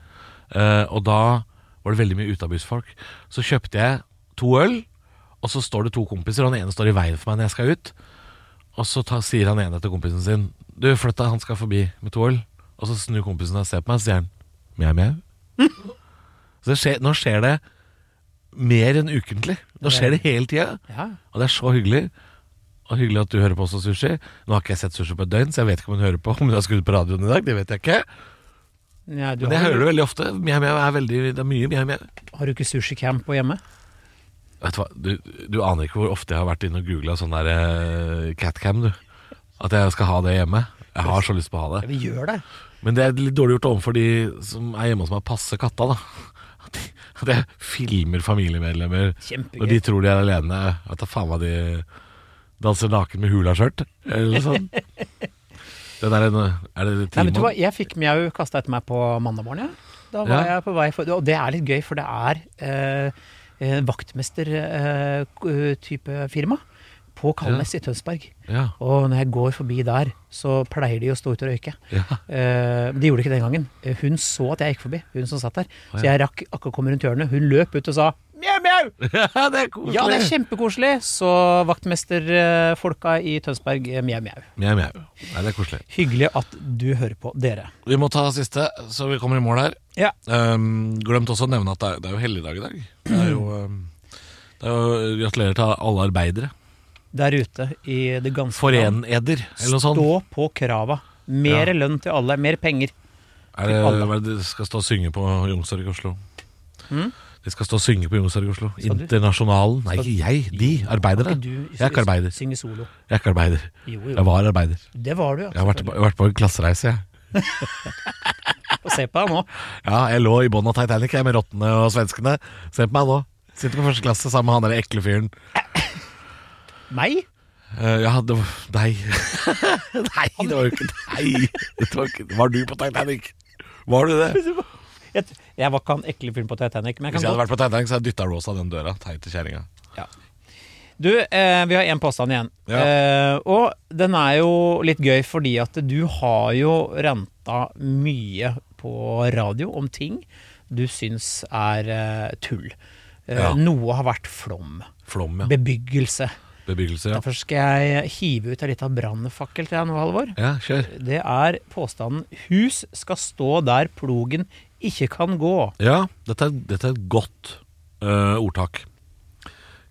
Eh, og da var det veldig mye utabysfolk. Så kjøpte jeg to øl, og så står det to kompiser, og den ene står i veien for meg når jeg skal ut. Og så ta, sier han ene til kompisen sin Du, flytt deg, han skal forbi med to øl. Og så snur kompisen og ser på meg, og så sier han mjau, mjau. Så det skjer, nå skjer det mer enn ukentlig. Nå skjer det hele tida. ja. Og det er så hyggelig. Og hyggelig at du hører på også, Sushi. Nå har ikke jeg sett Sushi på et døgn, så jeg vet ikke om hun hører på. Om hun har skrudd på radioen i dag, det vet jeg ikke. Ja, du Men jeg har, hører det veldig ofte. Mjau, mjau er veldig Det er mye mjau, mjau. har du ikke sushicam på hjemme? Vet du hva, du, du aner ikke hvor ofte jeg har vært inne og googla sånn der uh, catcam, du. At jeg skal ha det hjemme. Jeg har så lyst på å ha Ja, det. vi gjør det. Men det er litt dårlig gjort overfor de som er hjemme hos meg og passer katta, da. At, jeg filmer familiemedlemmer Kjempegøy. når de tror de er alene. At da faen meg de danser naken med hulaskjørt, eller noe sånt. Det er, en- er det Nei, vet du hva? Jeg fikk mjau kasta etter meg på mandag morgen. Ja. Da var Ja. jeg på vei for Og det er litt gøy, for det er eh, eh, vaktmester-type firma på Kalnes i Tønsberg. Ja, Og når jeg går forbi der, så pleier de å stå ute og røyke. ja. Eh, de gjorde ikke det den gangen. Eh, Hun så at jeg gikk forbi, hun som satt der. Så jeg rakk akkurat komme rundt hjørnet. Hun løp ut og sa mjau, mjau! ja, det er koselig. Ja, det er kjempekoselig. Så vaktmesterfolka i Tønsberg, eh, mjau, mjau. Mjau, mjau. Nei, det er koselig. Hyggelig at du hører på, dere. Vi må ta siste, så vi kommer i mål her. Ja. Um, glemt også å nevne at det er, det er jo helligdag i dag. Det er jo, um, det er jo Gratulerer til alle arbeidere. Der ute i det ganske. Foreneder, eller noe sånt. Stå på krava. Mer Ja. lønn til alle, mer penger. Er det, hva er det de skal stå og synge på Youngstorget i Oslo? Mm? De skal stå og synge på Youngstorget i Oslo. Internasjonalen. Nei, ikke jeg. De. Arbeidere. Du Jeg er ikke arbeider. synge solo? Jeg er ikke arbeider. Jo, Jeg var arbeider. Det var du, ja. Jeg har vært, jeg har vært på en klassereise, jeg. Og se på deg nå. Ja, jeg lå i bånn av Titanic jeg, med rottene og svenskene. Se på meg nå. Sitter på første klasse sammen med han der ekle fyren. Meg? Uh, ja, det var deg. Nei, det var jo ikke deg. Det var, ikke, var du på Titanic? Var du det? Jeg, jeg var ikke han ekle fyren på Titanic, men jeg Hvis jeg hadde vært på Titanic, så hadde jeg dytta Rosa den døra. Teite kjerringa. Du, eh, vi har én påstand igjen. Ja. Eh, og den er jo litt gøy fordi at du har jo renta mye på radio om ting du syns er eh, tull. Eh, Ja. Noe har vært flom. Flom, ja. Bebyggelse. Bebyggelse, ja. Derfor skal jeg hive ut en liten brannfakkel til deg nå, Halvor. Ja, kjør. Det er påstanden 'hus skal stå der plogen ikke kan gå'. Ja, dette er, dette er et godt uh, ordtak.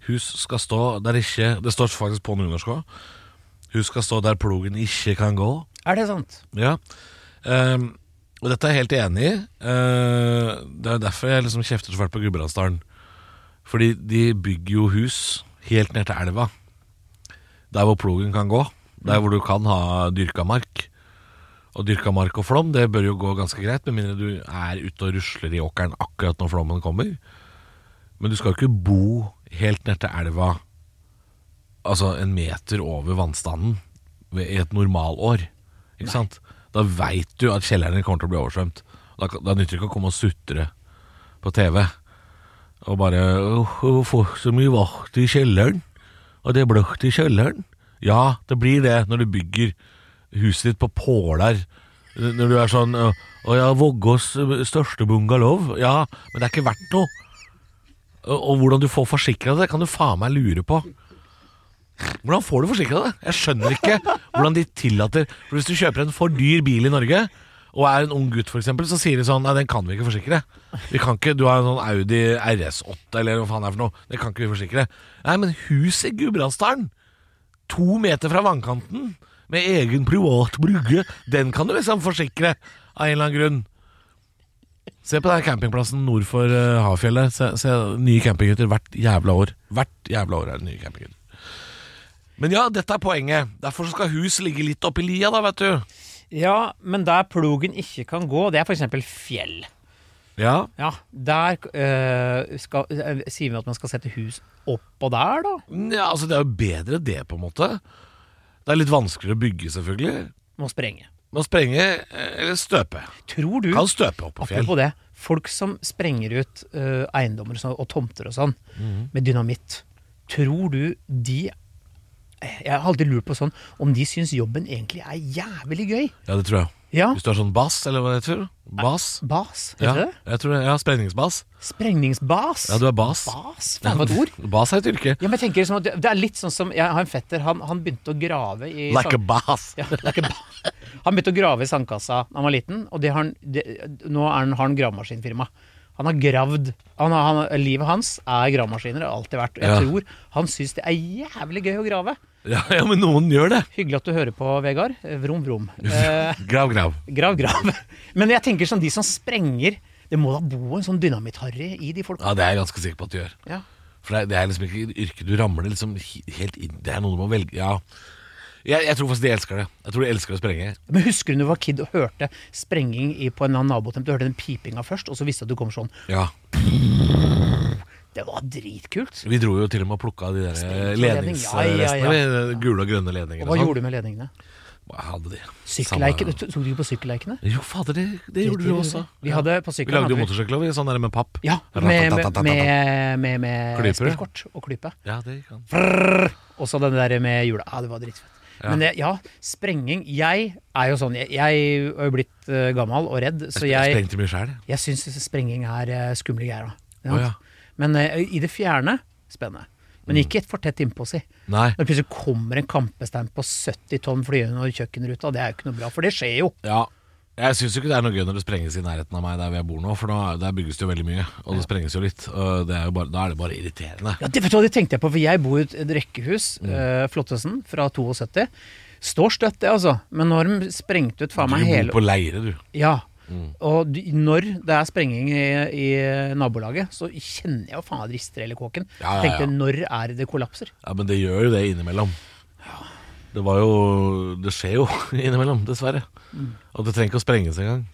Hus skal stå der ikke Det står faktisk på nynorsk òg. Hus skal stå der plogen ikke kan gå. Er det sant? Ja. Um, og dette er jeg helt enig i. Uh, det er derfor jeg liksom kjefter så fælt på Gudbrandsdalen. Fordi de bygger jo hus helt ned til elva. Der hvor plogen kan gå. Der hvor du kan ha dyrka mark. Og dyrka mark og flom, det bør jo gå ganske greit, med mindre du er ute og rusler i åkeren akkurat når flommen kommer. Men du skal jo ikke bo helt ned til elva altså en meter over vannstanden i et normalår. Ikke sant? Da veit du at kjelleren din kommer til å bli oversvømt. Da, da nytter det ikke å komme og sutre på TV og bare «Åh, Å få så mye vakt i kjelleren. Og det er bløtt i kjelleren. Ja, det blir det når du bygger huset ditt på påler. Når du er sånn Å, ja, Vågås største bungalow. Ja, men det er ikke verdt noe. Og hvordan du får forsikra det, kan du faen meg lure på. Hvordan får du forsikra det? Jeg skjønner ikke hvordan de tillater For Hvis du kjøper en for dyr bil i Norge, og er en ung gutt, eksempel, så sier de sånn Nei, den kan vi ikke forsikre. Vi kan ikke, Du har en sånn Audi RS8 eller hva faen det er for noe. Det kan ikke vi forsikre. Nei, men hus i Gudbrandsdalen, to meter fra vannkanten, med egen privat brygge, den kan du liksom forsikre av en eller annen grunn. Se på den campingplassen nord for uh, Hafjellet. Se, se nye campinghytter hvert jævla år. Hvert jævla år er det nye campinghytter. Men ja, dette er poenget. Derfor skal hus ligge litt oppi lia, da, vet du. Ja, men der plogen ikke kan gå, det er f.eks. fjell. Ja, Ja, Der øh, skal, øh, sier vi at man skal sette hus oppå der, da? ja altså Det er jo bedre det, på en måte. Det er litt vanskeligere å bygge, selvfølgelig. Må sprenge. Må sprenge eh, eller støpe. Tror du, Kan støpe opp på fjell. apropos det, folk som sprenger ut øh, eiendommer og sånn- og tomter og sånn Mhm. med dynamitt, tror du de Jeg har alltid lurt på sånn om de syns jobben egentlig er jævlig gøy. Ja, det tror jeg. Ja. Hvis du har sånn bass, eller hva det heter. Bass. Bas, Ja, det? jeg tror det. Ja, Sprengningsbass. Sprengningsbass? Ja, du er bas. Bas? Faen, for et ord. bas er et yrke. Ja, men jeg tenker liksom at det er litt sånn som Jeg har en fetter, han, han begynte å grave i Like a sand- bass. ja, like a ba- Han begynte å grave i sandkassa da han var liten, og det har han, det, nå han, har han gravemaskinfirma. Han har gravd han han, Livet hans er gravemaskiner, det har alltid vært. Jeg Ja. tror han syns det er jævlig gøy å grave. Ja, ja, men noen gjør det. Hyggelig at du hører på, Vegard. Vrom, vrom. Eh, Grav, grav. grav, grav. Men jeg tenker sånn, de som sprenger Det må da bo en sånn dynamitt-harry i de folka. Ja, det er jeg ganske sikker på at du gjør. Ja. For det er, det er liksom ikke et yrke du ramler liksom helt inn Det er noe du må velge Ja. Jeg, jeg tror faktisk de elsker det. Jeg tror de elsker å sprenge. Men husker du når du var kid og hørte sprenging i, på en annen nabotemp? Du hørte den pipinga først, og så visste du at du kom sånn. Ja. Det var dritkult. Vi dro jo til og med og plukka de der Sprengledning, ja, ja, ja. ledningsrestene. Gule og grønne ledninger. Og hva gjorde du med ledningene? Jeg hadde de. Sykkeleikene Samme- Tok du ikke på sykkelleikene? Jo, fader, det, det gjorde du også. Vi hadde på Vi lagde jo motorsykler sånn der med papp. Ja, med, med, med, med, spillkort og klype. Ja, det gikk an. Og så den der med hjula. Ja, det var dritfett. Ja. Men det, ja, sprenging Jeg er jo sånn Jeg, jeg er jo blitt uh, gammel og redd, så Jeg jeg, sprengte mye sjæl. jeg syns sprenging er uh, skumle greier. Oh, ja. Men uh, i det fjerne spennende. Men ikke for tett innpå, si. Nei. Når plutselig kommer en kampestein på 70 tonn flyende over kjøkkenruta, det er jo ikke noe bra, for det skjer jo. Ja. Jeg syns ikke det er noe gøy når det sprenges i nærheten av meg der jeg bor nå, for nå, der bygges det jo veldig mye, og det sprenges jo litt. Og det er jo bare, da er det bare irriterende. Ja, det, du det tenkte jeg på, for jeg bor i et- rekkehus, Mm. eh, Flottesen, fra 72. Står støtt, det, altså. Men nå har de sprengt ut faen meg hele Du bor på leire, du. Ja. Mm. Og når det er sprenging i, i nabolaget, så kjenner jeg jo faen at rister hele kåken. Ja, ja, Tenkte når er det det kollapser? Ja, men det gjør jo det innimellom. Det var jo Det skjer jo innimellom, dessverre. Mm. Og det trenger ikke å sprenges engang.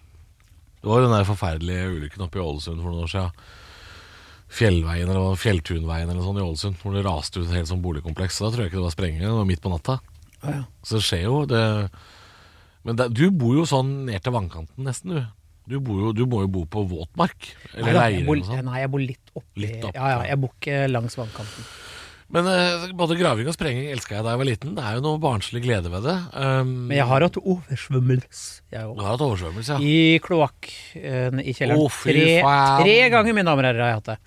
Det var jo den der forferdelige ulykken oppe i Ålesund for noen år siden. Fjellveien eller Fjelltunveien eller sånn i Ålesund, hvor det raste ut et helt sånn boligkompleks. Da tror jeg ikke det var sprenging, det var midt på natta. Ja, ja. Så det skjer jo det Men det, du bor jo sånn ned til vannkanten nesten, du. Du, bor jo, du må jo bo på våtmark. Eller Nei, leire sånt. nei, jeg bor litt oppi opp, ja, ja, ja. jeg bor ikke langs vannkanten. Men uh, både graving og sprenging elska jeg da jeg var liten. Det er jo noe barnslig glede ved det. Um, Men jeg har hatt oversvømmelse, jeg òg. hatt oversvømmelse, ja. I kloakken i kjelleren. Oh, tre, tre ganger, mine damer og herrer, har jeg hatt det.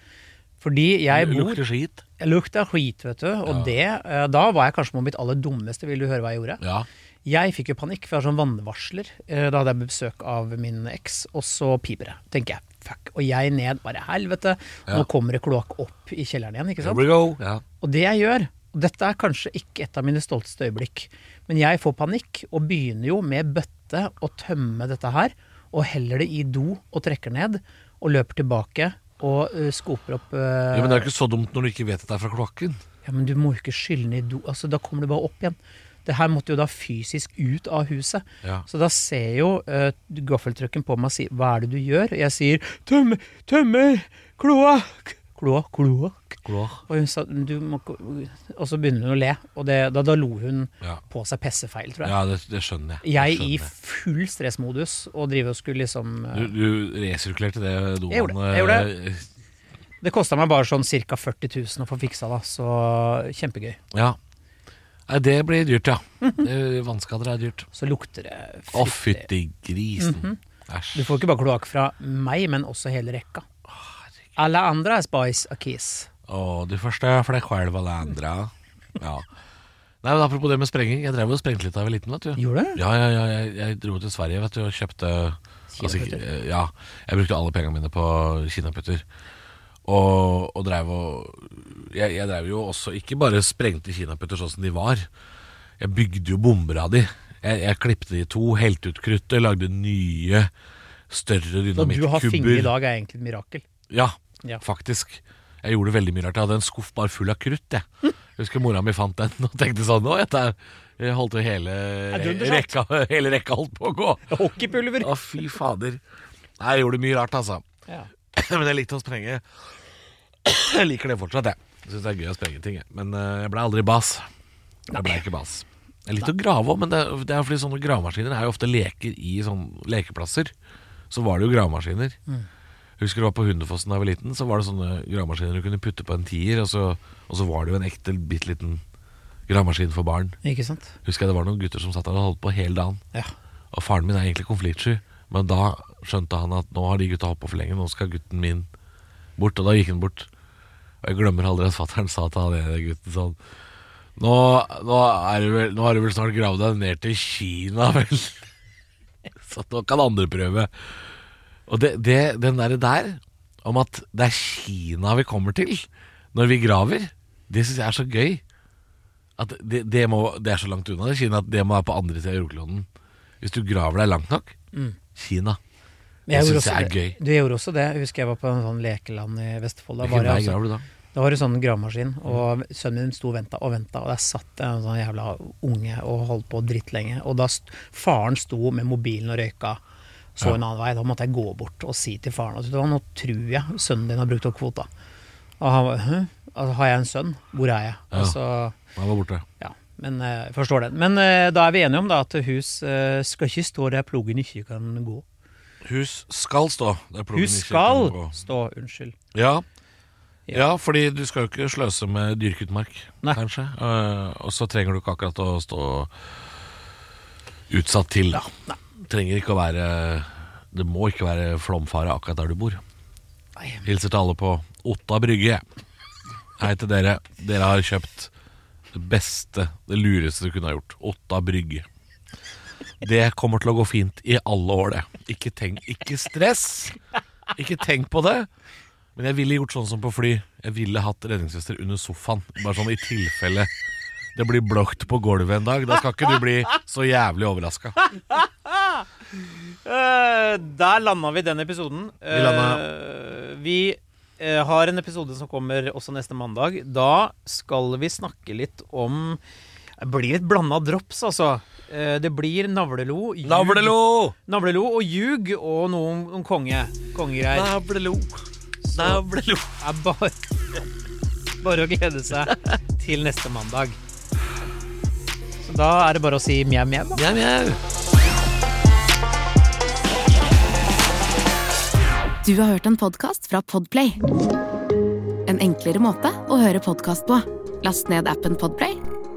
Fordi jeg bor Lukter skit. Jeg lukta skit, vet du. Og Ja. det, uh, da var jeg kanskje på mitt aller dummeste. Vil du høre hva jeg gjorde? Ja. Jeg fikk jo panikk, for jeg har sånn vannvarsler. Da hadde jeg besøk av min eks, og så piper det. Tenker jeg, fuck. Og jeg ned, bare helvete. Nå kommer det kloakk opp i kjelleren igjen, ikke Here sant. we go. Ja. Og det jeg gjør, og dette er kanskje ikke et av mine stolteste øyeblikk, men jeg får panikk og begynner jo med bøtte å tømme dette her, og heller det i do og trekker ned, og løper tilbake og uh, skoper opp uh, ja, Men det er ikke så dumt når du ikke vet at det er fra kloakken. Ja, men du må jo ikke skylle ned i do. Altså, da kommer det bare opp igjen. Det her måtte jo da fysisk ut av huset. Ja. Så da ser jo uh, gaffeltrucken på meg og sier 'hva er det du gjør?' Jeg sier 'tømmer, tømmer, kloakk, kloakk, kloakk. Kloa. Og, hun sa, du må, og så begynner hun å le, og det, da, da lo hun Ja. på seg pessefeil, tror jeg. ja, det, det skjønner jeg. Jeg i skjønner i full stressmodus og driver og skulle liksom Du, du resirkulerte det Jeg gjorde det, jeg dovannet Det kosta meg bare sånn ca. 40 000 å få fiksa da, så kjempegøy. Ja. Nei, det blir dyrt, ja. Det- Vannskader er dyrt. Så lukter det Å, fytti grisen. Mm Du Æsj. får ikke bare kloakk fra meg, men også hele rekka. Alle andre er spice og kiss. Å, du første for deg selv alle andre. Ja. Nei, men Apropos det med sprenging. Jeg drev og sprengte litt da jeg var liten. vet du Gjorde du? Ja, ja, ja, jeg, jeg dro til Sverige vet du, og kjøpte altså, Kinaputter. Ja, jeg brukte alle pengene mine på kinaputter. Og, og drev og jeg, jeg drev jo også ikke bare sprengte kinaputter sånn som de var. Jeg bygde jo bomber av de. Jeg, jeg klippte de i to, helte ut kruttet, lagde nye, større Så du har finger i dag er egentlig et mirakel. Ja, Ja. faktisk. Jeg gjorde veldig mye rart. Jeg hadde en skuff bare full av krutt. Jeg, jeg husker mora mi fant den og tenkte sånn Nå, dette jeg holdt jo hele, rekka, hele rekka holdt på å gå. Hockeypulver! Å, fy fader. Nei, jeg gjorde mye rart, altså. Ja. Men jeg likte å sprenge. Jeg liker det fortsatt, jeg. Syns det er gøy å sprenge ting. jeg. Men eh, jeg ble aldri bas. Jeg ble ikke bas. Jeg likte å grave òg, men det, det er fordi sånne gravemaskiner er jo ofte leker i sånne lekeplasser. Så var det jo gravemaskiner. Jeg husker du var på Hundefossen da jeg var liten, så var det sånne gravemaskiner du kunne putte på en tier, og så, og så var det jo en ekte bitte liten gravemaskin for barn. Ikke sant? Husker jeg det var noen gutter som satt der og holdt på hele dagen. Ja. Og faren min er egentlig konfliktsky, men da skjønte han at nå har de gutta holdt på for lenge, nå skal gutten min bort. Og da gikk han bort. Og jeg glemmer aldri at fattern sa til han ene gutten sånn nå, nå, er du vel, nå har du vel snart gravd deg ned til Kina, vel? Så nå kan andre prøve. Og det, det, den derre der, om at det er Kina vi kommer til når vi graver, det syns jeg er så gøy. At det, det, må, det er så langt unna det Kina at det må være på andre siden av jordkloden. Hvis du graver deg langt nok Kina. Det jeg syns også er gøy. Du gjorde også det. Jeg husker jeg var på en sånn lekeland i Vestfold. Da Hvilken var, det vei altså, du da? da var det sånn gravemaskin, og sønnen min sto og venta og venta, og der satt en sånn jævla unge og holdt på drittlenge. Og da st faren sto med mobilen og røyka, så en annen vei. Da måtte jeg gå bort og si til faren at hva, nå tror jeg sønnen din har brukt opp kvota. Og han var Hæ? Altså, har jeg en sønn? Hvor er jeg? Ja. Altså, Han var borte. ja. Men eh, jeg forstår den. Men eh, da er vi enige om da at hus eh, skal ikke stå der plogen ikke kan gå. Hus skal stå. Hus skal stå, unnskyld. Ja. Ja. fordi du skal jo ikke sløse med dyrket mark, Nei. kanskje. Uh, og så trenger du ikke akkurat å stå utsatt til, da. Trenger ikke å være Det må ikke være flomfare akkurat der du bor. Nei, Hilser til alle på Otta brygge. Hei til dere. Dere har kjøpt det beste, det lureste du kunne ha gjort. Otta brygge. Det kommer til å gå fint i alle år, det. Ikke tenk, ikke stress. Ikke tenk på det. Men jeg ville gjort sånn som på fly. Jeg ville hatt redningsvester under sofaen. Bare sånn i tilfelle det blir blokt på gulvet en dag. Da skal ikke du bli så jævlig overraska. Eh, der landa vi den episoden. Vi landa- Eh, vi eh, har en episode som kommer også neste mandag. Da skal vi snakke litt om Det blir et blanda drops, altså. Eh, det blir navlelo, ljug, Navlelo! navlelo og ljug og noe om, om konge. Kongegreier. Navlelo. Navlelo. Det er bare, bare å glede seg til neste mandag. Så da er det bare å si mjau, mjau. Mjau, mjau. Du har hørt en podkast fra Podplay. En enklere måte å høre podkast på. Last ned appen Podplay,